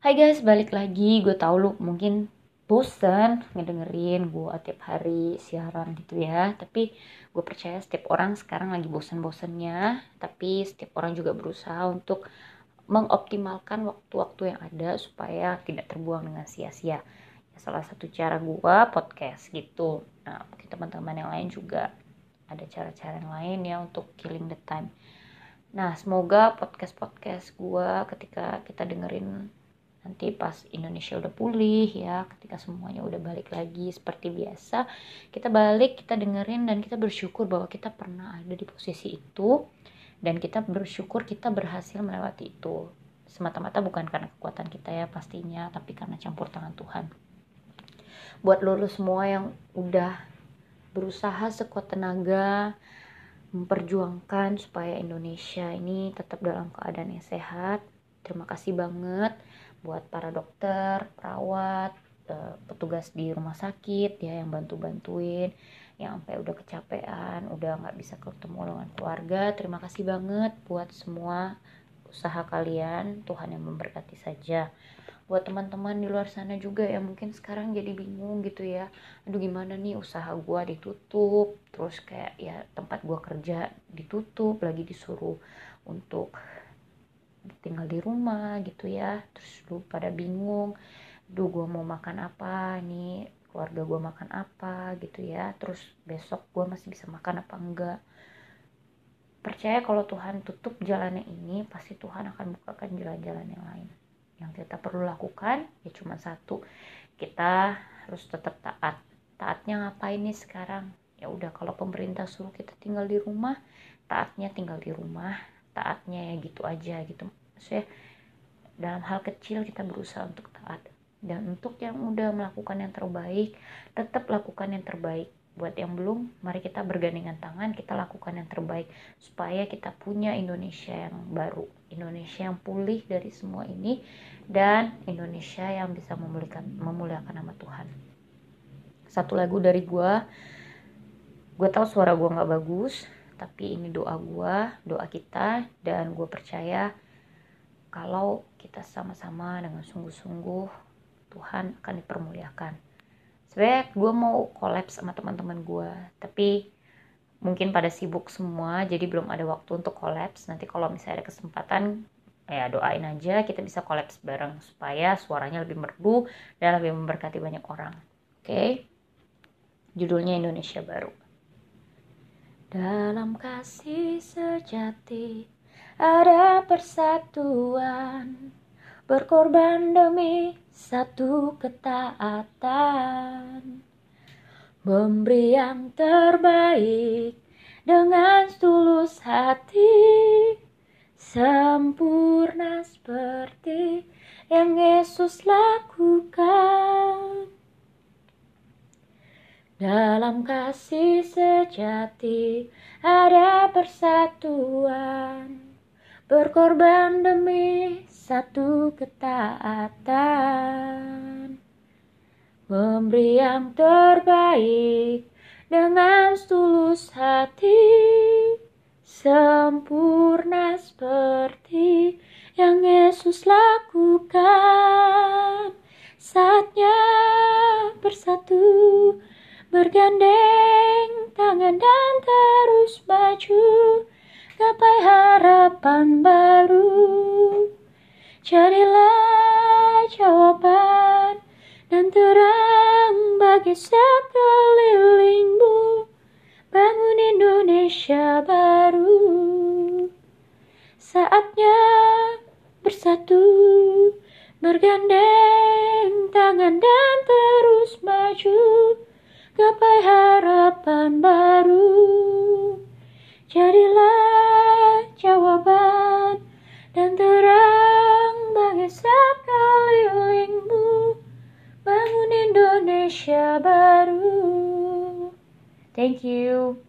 Hai guys, balik lagi. Gue tau lu mungkin bosen ngedengerin gue tiap hari siaran gitu ya. Tapi gue percaya setiap orang sekarang lagi bosen-bosennya. Tapi setiap orang juga berusaha untuk mengoptimalkan waktu-waktu yang ada supaya tidak terbuang dengan sia-sia. Ya, salah satu cara gue podcast gitu. Nah, mungkin teman-teman yang lain juga ada cara-cara yang lain ya untuk killing the time. Nah, semoga podcast-podcast gue ketika kita dengerin nanti pas Indonesia udah pulih ya ketika semuanya udah balik lagi seperti biasa kita balik kita dengerin dan kita bersyukur bahwa kita pernah ada di posisi itu dan kita bersyukur kita berhasil melewati itu. Semata-mata bukan karena kekuatan kita ya pastinya tapi karena campur tangan Tuhan. Buat lulus semua yang udah berusaha sekuat tenaga memperjuangkan supaya Indonesia ini tetap dalam keadaan yang sehat terima kasih banget buat para dokter, perawat, eh, petugas di rumah sakit ya yang bantu-bantuin yang sampai udah kecapean, udah nggak bisa ketemu dengan keluarga. Terima kasih banget buat semua usaha kalian. Tuhan yang memberkati saja. Buat teman-teman di luar sana juga yang mungkin sekarang jadi bingung gitu ya. Aduh gimana nih usaha gua ditutup, terus kayak ya tempat gua kerja ditutup, lagi disuruh untuk tinggal di rumah gitu ya. Terus lu pada bingung duh gue mau makan apa? Nih keluarga gue makan apa? gitu ya. Terus besok gue masih bisa makan apa enggak? Percaya kalau Tuhan tutup jalannya ini pasti Tuhan akan bukakan jalan-jalan yang lain. Yang kita perlu lakukan ya cuma satu kita harus tetap taat. Taatnya ngapain nih sekarang? Ya udah kalau pemerintah suruh kita tinggal di rumah taatnya tinggal di rumah taatnya ya gitu aja gitu maksudnya dalam hal kecil kita berusaha untuk taat. Dan untuk yang udah melakukan yang terbaik tetap lakukan yang terbaik. Buat yang belum mari kita bergandengan tangan kita lakukan yang terbaik. Supaya kita punya Indonesia yang baru Indonesia yang pulih dari semua ini dan Indonesia yang bisa memuliakan memuliakan nama Tuhan. Satu lagu dari gue gue tahu suara gue nggak bagus tapi ini doa gue doa kita dan gue percaya kalau kita sama-sama dengan sungguh-sungguh Tuhan akan dipermuliakan. Sebenarnya gue mau kolaps sama teman-teman gue tapi mungkin pada sibuk semua jadi belum ada waktu untuk kolaps. Nanti kalau misalnya ada kesempatan ya doain aja kita bisa kolaps bareng supaya suaranya lebih merdu dan lebih memberkati banyak orang. Oke? Okay? judulnya Indonesia Baru. Dalam kasih sejati ada persatuan Berkorban demi satu ketaatan. Memberi yang terbaik dengan tulus hati Sempurna seperti yang Yesus lakukan. Dalam kasih sejati ada persatuan Berkorban demi satu ketaatan. Memberi yang terbaik dengan tulus hati. Sempurna seperti yang Yesus lakukan. Saatnya bersatu Bergandeng tangan dan terus maju Gapai harapan baru. Jadilah jawaban dan terang bagi sekelilingmu. Bangun Indonesia baru. Saatnya bersatu Bergandeng tangan dan terus maju. Gapai harapan baru. Jadilah Thank you.